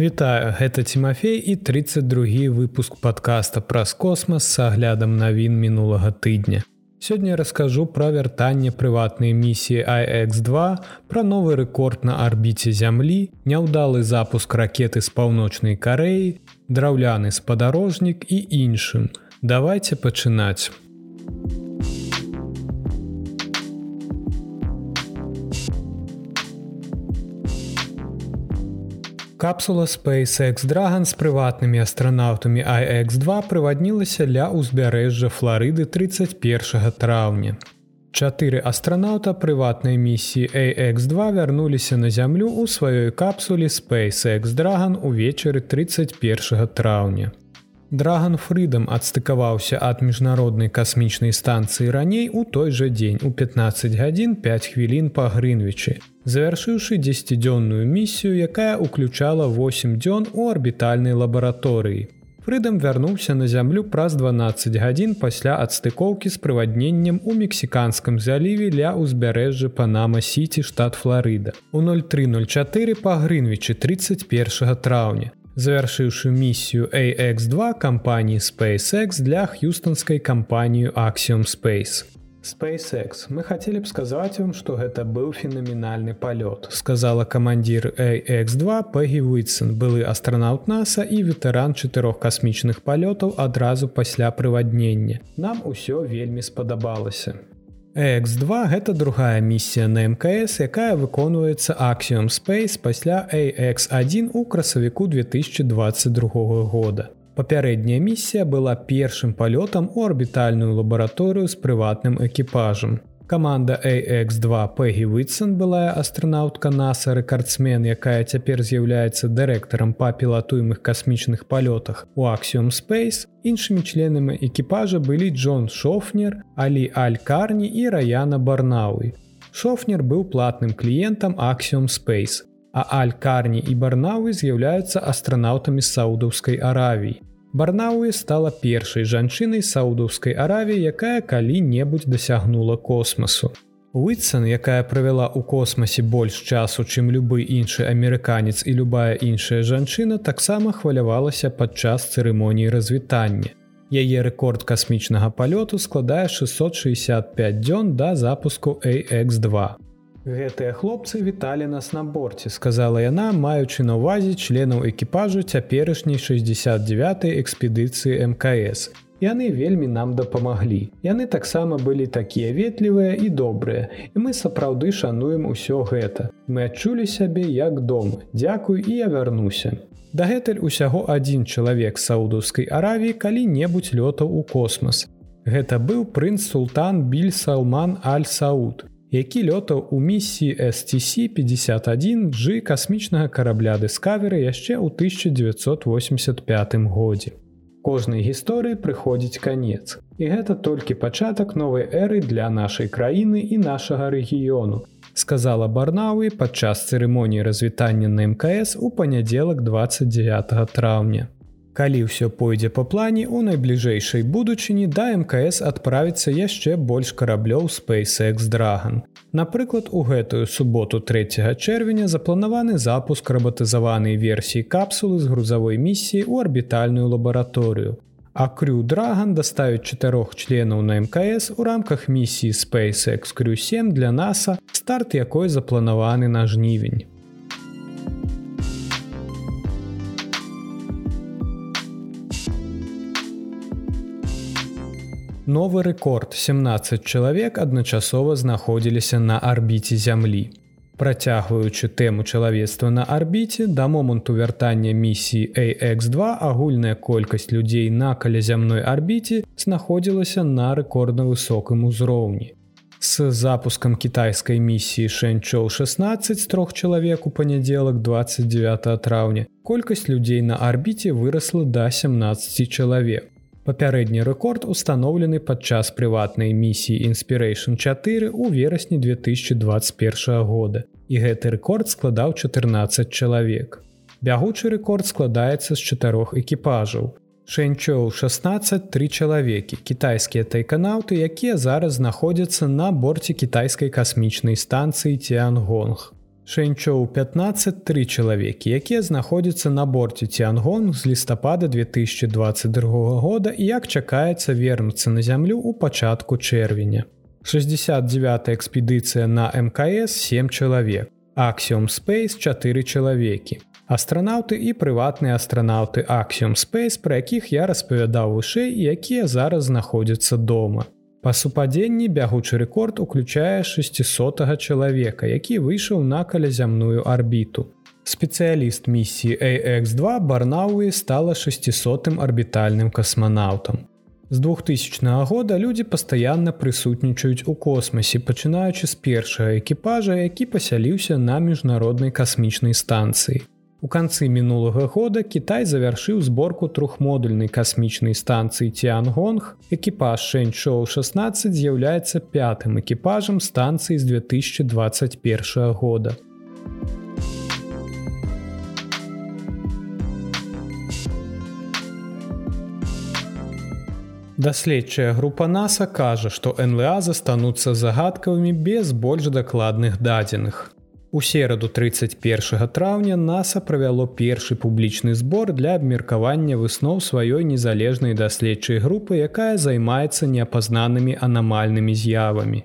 Вітаю, гэта Тимофей і 32 выпуск подкаста праз космас с аглядам навін мінулага тыдня. Сёння раскажу пра вяртанне прыватнай місіі iX2, пра новы рэкорд на арбіце зямлі, няўдалы запуск ракеты з паўночнай кареі, драўляны спадарожнік і іншым. Давайте пачынаць. Капсула SpaceX Dragon з прыватнымі астранаўтамі iX2 прываднілася ля ўзбярэжжа Флорыды 31 траўня. Чатыры астранаўта прыватнай місіі AX2 вярнуліся на зямлю ў сваёй капсуле SpaceX Dragon увечары 31 траўня. Драган Фрыдам адстыкаваўся ад міжнароднай касмічнай станцыі раней у той жа дзень у 15 гадзін 5 хвілін па Грынвічы, завяршыўшы дзесяцідзённую місію, якая ўключала 8 дзён у арбітальнай лабараторыі. Фрыдам вярнуўся на зямлю праз 12 гадзін пасля адстыкоўкі з прывадненнем у мексіканскім заліве ля ўзбярэжжа Панама Сіці штат Флорыда. У 0304 па Грынвічы 31 траўня завяршыўшы місію AX2 кампаніі SpaceX для х'юстонскай кампанію Axiom Space. SpaceX, мы хацелі б сказаць вам, што гэта быў фенаменальны палёт, сказала камандзір AX2 Пегі Вытсон, былы астранаўт NASAа і ветэран чатырох касмічных палётаў адразу пасля прываднення. Нам усё вельмі спадабалася. X2 гэта другая місія на мкс якая выконваецца аксіум space пасля AX1 у красавіку 2022 года папярэдняя місія была першым палётам у арбітальную лабараторыю з прыватным экіпажам Каманда AX2 Пегі Вытсон былая астранаўтка NASA рэкардсмен, якая цяпер з'яўляецца дырэктарам па пілатуемых касмічных палётах у Axiom Space. Іншымі членамі экіпажа былі Джон Шофнер, Алі Алькарні і Раяна Барнауі. Шофнер быў платным кліентам Axiom Space, а Алькарні і Барнауі з'яўляюцца астранаўтамі саудаўскай Аравіі. Барнауі стала першай жанчынай саудаўскай аравіі, якая калі-небудзь дасягнула космасу. Уытсон, якая правяла ў космасе больш часу, чым любы іншы амерыканец і любая іншая жанчына таксама хвалявалася падчас цырымоніі развітання. Яе рэкорд касмічнага палёту складае 665 дзён да запуску AX2. Гэтыя хлопцы віталі нас на борце, сказала яна, маючы на ўвазе членаў экіпажу цяперашняй 69 экспедыцыі МКС. Яны вельмі нам дапамаглі. Яны таксама былі такія ветлівыя і добрыя. І мы сапраўды шануем усё гэта. Мы адчулі сябе як дом. Дякуй і я вярнуся. Дагэтуль усяго адзін чалавек саудаўскай аравіі калі-небудзь лётаў у космас. Гэта быў прынц султан Біль Салман Аль-Сауд які лётаў у місіі STC51 G касмічнага карабля дыскаверы яшчэ ў 1985 годзе. Кожнай гісторыі прыходзіць канец. І гэта толькі пачатак новай эры для нашай краіны і нашага рэгіёну, сказала Барнауі падчас цырымоніі развітання на МКС у панядзелак 29 траўня. Калі ўсё пойдзе па плане у найбліжэйшай будучыні да мкс адправіцца яшчэ больш караблёў SpaceX Dragon. Напрыклад, у гэтую суботу 3 чэрвеня запланаваны запуск рабатызаванай версіі капсулы з грузавой місіі ў арбітальную лабараторыю. А крю Драган даставіць чатырох членаў на мкс у рамках місіі SpaceX Крю 7 для NASAа, старт якой запланаваны на жнівень. Новы рэкорд 17 чалавек адначасова знаходзіліся на арбіце зямлі. Працягваючы тэму чалавецтва на арбіце да моманту вяртання місіі AX2 агульная колькасць людзей на калязямной арбіце знаходзілася на рэкордна высокім узроўні. С запускам кітайскай місіі Шэнчоў 16 з трох чалавек у панядзелак 29 траўня колькасць людзей на арбіце вырасла да 17 чалавек. Папярэдні рэкорд установлены падчас прыватнай місіі Inspiration 4 у верасні 2021 года. І гэты рэкорд складаў 14 чалавек. Бягучы рэкорд складаецца з чатырох экіпажаў. Шэнчоў 16 тры чалавекі, кітайскія тайканаўты, якія зараз знаходзяцца на борце кітайскай касмічнай станцыі Тиангонг. Шэньчоу 15 тры чалавекі, якія знаходзяцца на борце Тянгон з лістапада 2022 года і як чакаецца вернуцца на зямлю ў пачатку чэрвеня. 69 экспедыцыя на мкс 7 чалавек аксиум space 4 чалавекі астранаўты і прыватныя астранаўты аксиум space пра якіх я распавядаў вышэй якія зараз знаходзяцца дома па супадзенні бягучы рэкорд уключае 600 чалавека які выйшаў на калязямную арбіту спецыяліст місіі ax2 барнауі стала 600 арбітальным касманаўтам З 2000 года людзі пастаянна прысутнічаюць у космосе, пачынаючы з першага экіпажа, які пасяліўся на міжнароднай касмічнай станцыі. У канцы мінулага года Кітай завяршыў зборку трохмодульнай касмічнай станцыі Тянгонг. Экіпаж Шэньчоу 16 з'яўляецца пятым экіпажам станцыі з 2021 года. Даследчая група NASAа кажа, што НЛА застануцца загадкавымі без больш дакладных дадзеных. У сераду 31 траўня NASAа правяло першы публічны збор для абмеркавання высноў сваёй незалежнай даследчай групы, якая займаецца неапазнанымі анамальнымі з'явамі.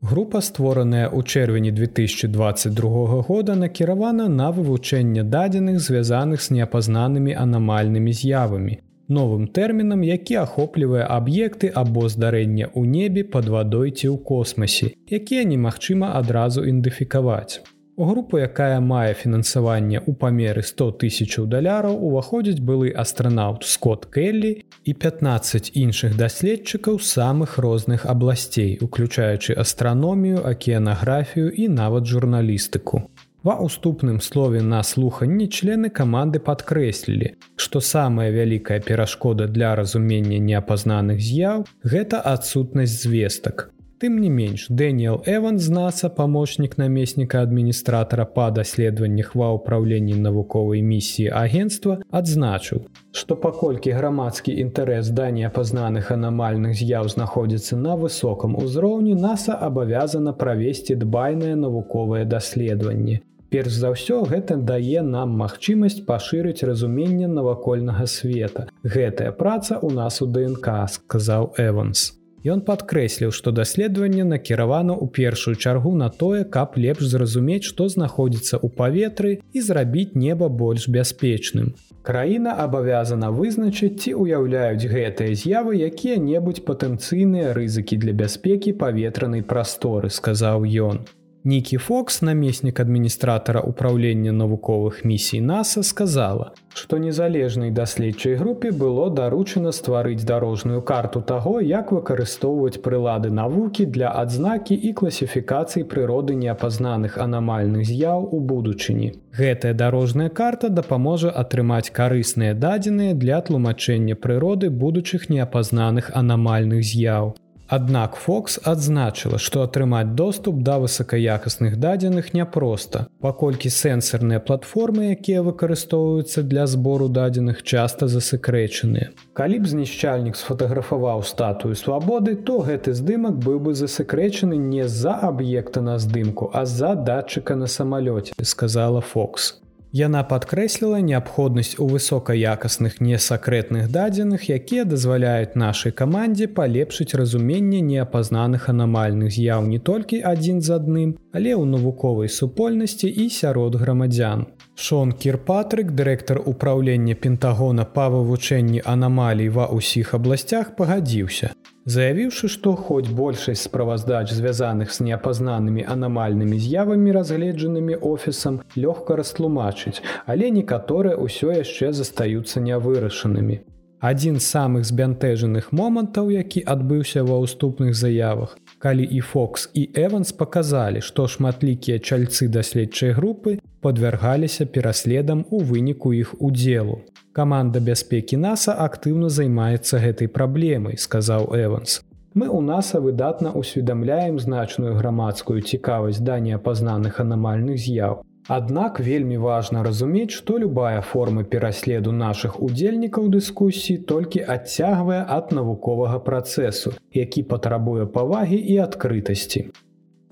Група, створаная ў чэрвені 2022 года, накіравана на вывучэнне дадзеных, звязаных з неапазнанымі анамальнымі з'явамі, новым тэрмінам, які ахоплівае аб'екты або здарэння ў небе пад вадой ці ў космосе, якія немагчыма адразу ідэнтыфікаваць. У групу, якая мае фінансаванне ў памеры 100 тысячаў даляраў, уваходзіць былы астранаўт Скотт Келлі і 15 іншых даследчыкаў самых розных абласцей, уключаючы астраномію, акіянаграфію і нават журналістыку. Ва уступным слове на слуханні члены каманды падкрэслілі, што самая вялікая перашкода для разумення неапазнаных з'яў гэта адсутнасць звестак. Тым не менш, Дэніел Эван з наса памочнік намесніка адміністратара па даследаваннях ва ўпраўленні навуковай місіі агенства адзначыў, што паколькі грамадскі інтарэс да неапазнаных анамальных з'яў знаходзіцца на высокам узроўні, NASAа абавязана правесці дбайнае навуковае даследаванне. Перш за ўсё гэта дае нам магчымасць пашырыць разуменне навакольнага света. Гэтая праца ў нас у ДНК, сказаў Эванс. Ён падкрэсліў, што даследаванне накіравана ў першую чаргу на тое, каб лепш зразумець, што знаходзіцца ў паветры і зрабіць неба больш бяспечным. Краіна абавязана вызначыць, ці ўяўляюць гэтыя з'явы якія-небудзь патэнцыйныя рызыкі для бяспекі паветранай прасторы, сказаў ён. Нікі Фокс, намеснік адміністратара ўпраўлення навуковых місій NASAа сказала, што незалежнай даследчай групе было даручана стварыць дарожную карту таго, як выкарыстоўваць прылады навукі для адзнакі і класіфікацыі прыроды неапазнаных анамальных з'яў у будучыні. Гэтая дарожная карта дапаможа атрымаць карысныя дадзеныя для тлумачэння прыроды будучых неапазнаных анамальных з'яў. Аднак Фокс адзначыла, што атрымаць доступ да высакаякасных дадзеных няпроста, паколькі сэнсарныя платформы, якія выкарыстоўваюцца для збору дадзеных часта засекрэчаныя. Калі б знішчальнік сфотаграфаваў статую свабоды, то гэты здымак быў бы засекрэчаны не з-за аб'екта на здымку, а з-за датчыка на самалёце, сказала Фокс. Яна падкрэсліла неабходнасць у высокаякасных несакрэтных дадзеных, якія дазваляюць нашай камандзе палепшыць разуменне неапазнаных анамальных з'яў не толькі адзін з адным, але ў навуковай супольнасці і сярод грамадзян. Шон Кірпатрык, дырэктар упраўлення Пентагона па вывучэнні анамалій ва ўсіх абласцях пагадзіўся заявіўшы што хоць большасць справаздач звязаных з неапазнанымі анамальнымі з'явамі разгледжанымі офісам лёгка растлумачыць але некаторыя ўсё яшчэ застаюцца нявырашанымі. Адзін з самых збянтэжаных момантаў які адбыўся ва ўступных заявах калі і фокс і эванс паказалі што шматлікія чальцы даследчай групы подвяргаліся пераследам у выніку іх удзелу Каманда бяспекі NASAа актыўна займаецца гэтай праблемай, сказаў Эванс. Мы ў NASAа выдатна ўсведамляем значную грамадскую цікавасць да неапазнаных анамальных з'яў. Аднак вельмі важна разумець, што любая форма пераследу нашых удзельнікаў дыскусіі толькі адцягвае ад навуковага працэсу, які патрабуе павагі і адкрытасці.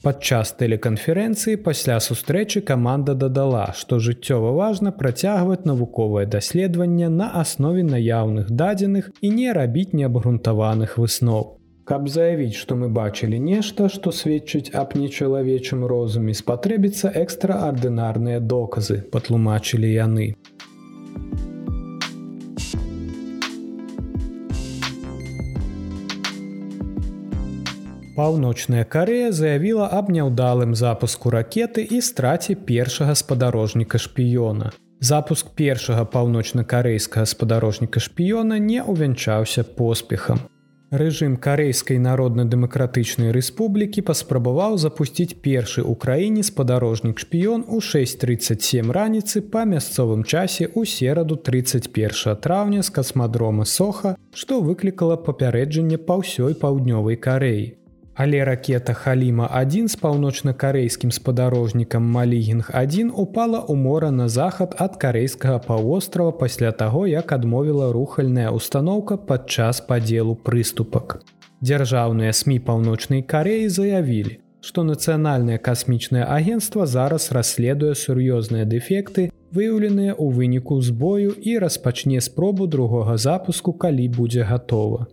Падчас тэлеканферэнцыі пасля сустрэчы каманда дадала, што жыццёва важна працягваць навуковае даследаванне на аснове наяўных дадзеных і не рабіць неабгрунтаваных высноў. Каб заявіць, што мы бачылі нешта, што сведчыць аб нечалавечым розуме, спатрэбіцца экстраардынарныя доказы, патлумачылі яны. Паўночная Карея заявіла аб няўдалым запуску ракеты і страце першага спадарожніка шпіёна. Запуск першага паўночна-карэйскага спадарожніка шпіёна не ўвянчаўся поспехам. Рэжым карэйскай народна-дэмакратычнай рэспублікі паспрабаваў запусціць першы ў краіне спадарожнік шпіён у 6:37 раніцы па мясцовым часе ў сераду 31 траўня з касмадрома соха, што выклікала папярэджанне па ўсёй паўднёвай кареі. Але ракета Халіма-1 з паўночна-карэйскім спадарожнікам Малігінг-1 упала ў мора на захад ад карэйскага паўвострава пасля таго, як адмовіла рухальная установка падчас падзелу прыступак. Дзяржаўныя СМ паўночнай кареі заявілі, што нацыянальнае касмічнае агенцтва зараз расследуе сур'ёзныя дэфекты, выяўленыя ў выніку збою і распачне спробу другога запуску, калі будзе гатова.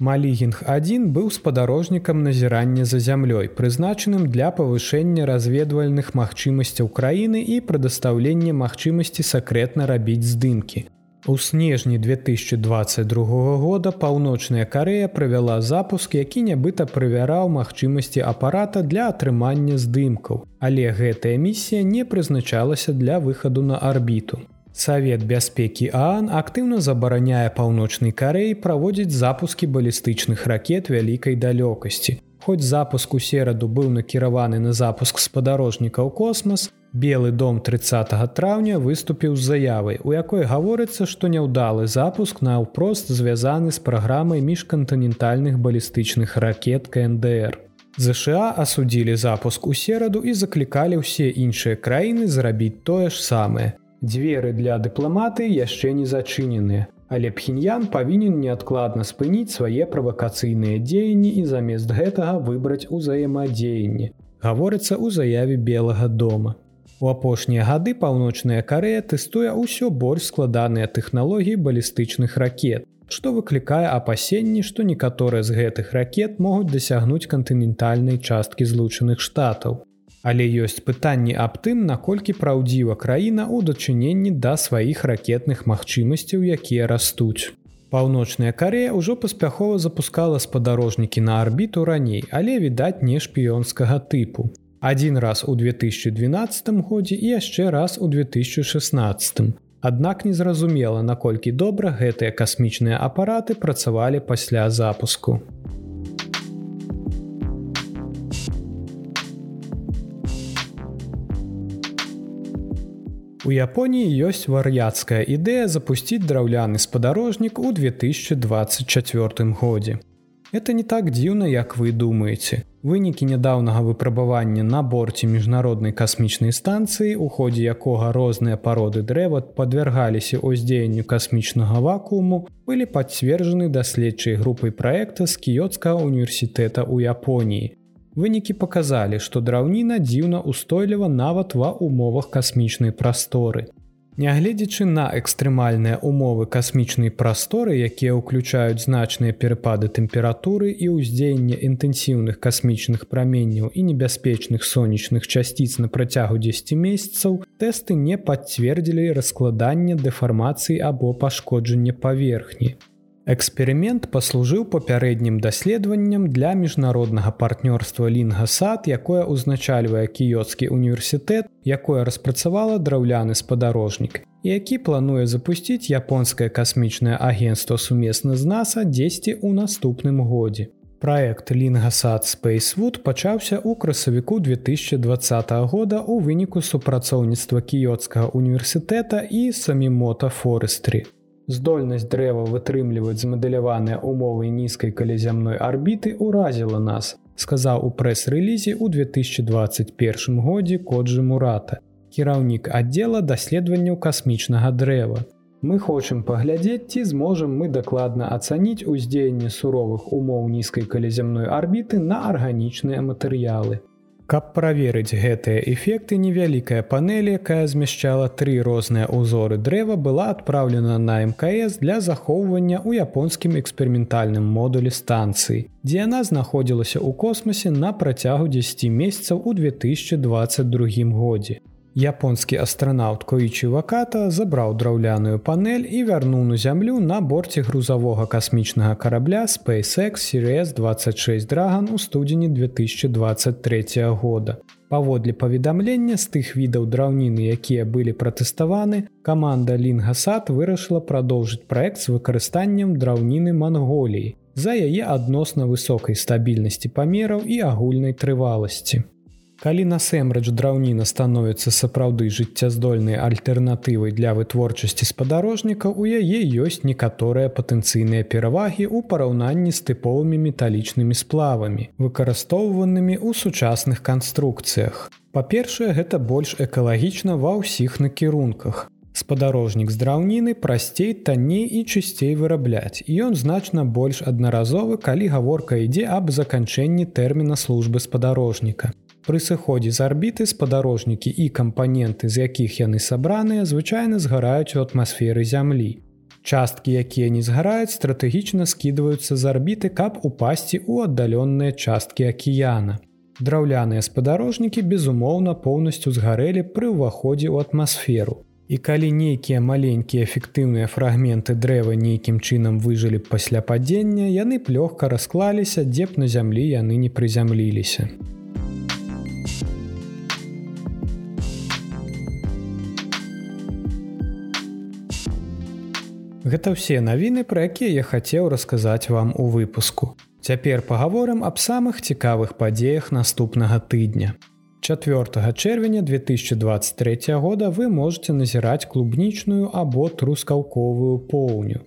Малігінг-1 быў спадарожнікам назірання за зямлёй, прызначаным для павышэння разведвальных магчымасцяў краіны і прадастаўлення магчымасці сакрэтна рабіць здымкі. У снежні 2022 года паўночная Карея правяла запуск, які нябыта правяраў магчымасці апарата для атрымання здымкаў, але гэтая місія не прызначалася для выхаду на арбіту. Савет бяспекі Аан актыўна забараняе паўночнай карэі праводзіць запускі балістычных ракет вялікай далёкасці. Хоць запуск у сераду быў накіраваны на запуск спадарожнікаў космас, Белы дом 30 траўня выступіў з заявай, у якой гаворыцца, што няўдалы запуск наўпрост звязаны з праграмай міжкантынентальных балістычных ракет КНДР. ЗША асудзілі запуск у сераду і заклікалі ўсе іншыя краіны зрабіць тое ж самае. Дзверы для дыпламаты яшчэ не зачыненыя, але пхеньян павінен неадкладна спыніць свае правакацыйныя дзеянні і замест гэтага выбраць узаемадзеянне. Гаворыцца ў заяве белага дома. У апошнія гады паўночная карея тэстуе ўсё больш складаныя тэхналогіі балістычных ракет, што выклікае апасенні, што некаторыя з гэтых ракет могуць дасягнуць кантынентальнай часткі злучаных штатаў. Але ёсць пытанні аб тым, наколькі праўдзіва краіна ў дачыненні да сваіх ракетных магчымасцяў, якія растуць. Паўночная Карея ўжо паспяхова запускала спадарожнікі на арбіту раней, але відаць не шпіёнскага тыпу. Адзін раз у 2012 годзе і яшчэ раз у 2016. Аднак незразумела, наколькі добра гэтыя касмічныя апараты працавалі пасля запуску. У Японіі ёсць вар'яцкая ідэя запусціць драўляны спадарожнік у 2024 годзе. Это не так дзіўна, як вы думаеце. Вынікі нядаўнага выпрабавання на борце міжнароднай касмічнай станцыі, у ходзе якога розныя пароды дрэва падвяргаліся ўздзеянню касмічнага вакууму, былі пацверджаны даследчай групай праекта з кіёцкага універсітэта ў Японіі, Вынікі паказалі, што драўніна дзіўна устойліва нават ва умовах касмічнай прасторы. Нягледзячы на экстрэмальныя умовы касмічнай прасторы, якія ўключаюць значныя перапады тэмпературы і ўздзеянне інтэнсіўных касмічных праменняў і небяспечных сонечных часціц на працягу 10 месяцаў, тэсты не пацвердзілі раскладанне дэфармацыі або пашкоджання паверхні. Эксперымент паслужыў папярэднім даследаваннем для міжнароднага партнёрства Лінгасад, якое ўзначальвае кіёцкі універсітэт, якое распрацавала драўляны спадарожнік, які плануе запусціць японскае касмічнае агенцтва сумесна з NASAа дзесьці ў наступным годзе. Праект Лінгасад Спейсвуд пачаўся ў красавіку 2020 года ў выніку супрацоўніцтва кіёцкага універсітэта і самімота Форестрі здольнасць дрэва вытрымліваць змадэляваныя умовы нізкай калязямной арбіты ўразіла нас сказаў у прэс-рэлізе ў 2021 годзе коджы мурата кіраўнік аддзела даследаванняў касмічнага дрэва. Мы хочам паглядзець ці зможам мы дакладна ацаніць уздзеянне суровых умоў нізкай калязямной арбіты на арганічныя матэрыялы Каб праверыць гэтыя эфекты невялікая панель, якая змяшчала тры розныя ўзоры дрэва была адпраўлена на мкс для захоўвання ў японскім эксперыментальным модулі станцыі, дзе яна знаходзілася ў космосе на працягу 10 месяцаў у 2022 годзе. Японскі астранаўт Коічы Ваката забраў драўляную панель і вярнуў на зямлю на борце грузавога касмічнага карабля SpaceX Series 26 Драган у студзені 2023 года. Паводле паведамлення з тых відаў драўніны, якія былі пратэставаны, каманда Лінгасад вырашыла прадоўжыць праект з выкарыстаннем драўніны Манголіі за яе адносна высокай стабільнасці памераў і агульнай трываласці. Калі насэмрэч драўніна становіцца сапраўды жыццяздольнай альтэрнатывай для вытворчасці спадарожніка, у яе ёсць некаторыя патэнцыйныя перавагі ў параўнанні з тыповымі металічнымі сплавамі, выкарыстоўванымі ў сучасных канструкцыях. Па-першае, гэта больш экалагічна ва ўсіх накірунках. Спадарожнік з драўніны прасцей танней і чысцей вырабляць. Ён значна больш аднаразовы, калі гаворка ідзе аб заканчэнні тэрміна службы спадарожніка. Пры сыходзе з арбіты спадарожнікі і кампаненты, з якіх яны сабраныя, звычайна згараюць у атмасферы зямлі. Часткі, якія не згараюць, стратэгічна скідваюцца з арбіты, каб упасці ў аддаленныя часткі акіяна. Драўляныя спадарожнікі, безумоўна, поўнасцю згарэлі пры ўваходзе ў атмасферу. І калі нейкія маленькія эфектыўныя фрагменты дрэва нейкім чынам выжылі пасля падзення, яны б лёгка расклаліся, дзе б на зямлі яны не прызямліліся. Гэта ўсе навіны, пра якія я хацеў расказаць вам у выпуску. Цяпер пагаворым аб самых цікавых падзеях наступнага тыдня. 4 чэрвеня 2023 года вы можете назіраць клубнічную або трускаўковую поўню.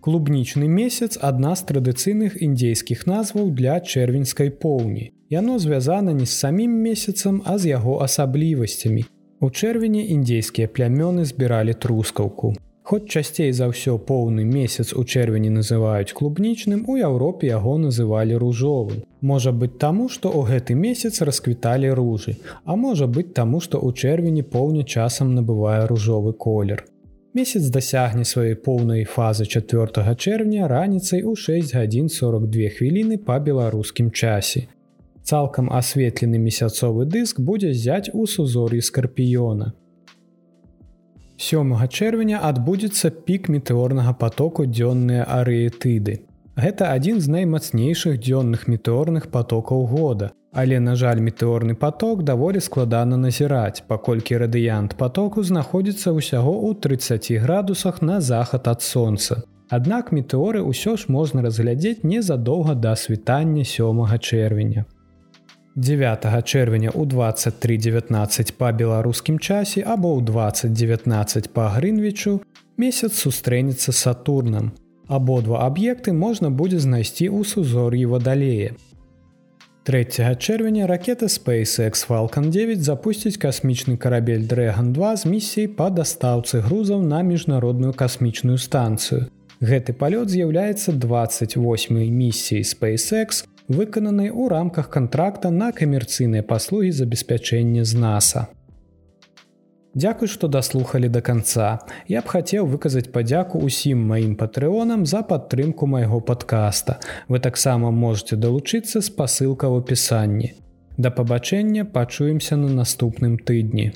Клубнічны месяц адна з традыцыйных індзейскіх назваў для чэрвеньскай поўні. Яно звязана не з самім месяцам, а з яго асаблівасцямі. У чэрвені індзейскія плямёны збіралі трускаўку. Хоць часцей за ўсё поўны месяц у чэрвені называюць клубнічным, у Еўропе яго называлі ружовым. Можа быць таму, што ў гэты месяц расквіталі ружы, а можа быць таму, што ў чэрвені поўня часам набывае ружовы колер. Месяц дасягне сваёй поўнай фазы 4 чэрвня раніцай у 6 гадзін 42 хвіліны па беларускім часе. Цалкам асветлены месяцовы дыск будзе зяць у сузор'і скарпіёна. 7 чэрвеня адбудзецца пік метэорнага потоку дзённыя арыетыды. Гэта адзін з наймацнейшых дзённых метэорных потокаў года. Але, на жаль, метэорны поток даволі складана назіраць, паколькі радыянт потоку знаходзіцца ўсяго ў 30 градусах на захад ад сонца. Аднак метэоры ўсё ж можна разглядзець незадоўга да світання 7 чэрвеня. 9 чэрвеня ў 2319 па беларускім часе або ў 2019 па грынвічу месяц сустрэнецца сатурнам. Абодва аб'екты можна будзе знайсці ў сузор'і вадалее. 3 чэрвеня ракета SpaceX Falалcon 9 запусціць касмічны карабель Dragon 2 з місіяй па дастаўцы грузаў на міжнародную касмічную станцыю. Гэты палёт з'яўляецца 28 місіяй SpaceX, выкананай у рамках контракта на камерцыйныя паслугі забеспячэння з NASAа. Дзякуй, што даслухалі да канца. Я б хацеў выказаць падзяку ўсім маім патрыонам за падтрымку майго падкаста. Вы таксама можете далучыцца з пасылка ў апісанні. Да пабачэння пачуемся на наступным тыдні.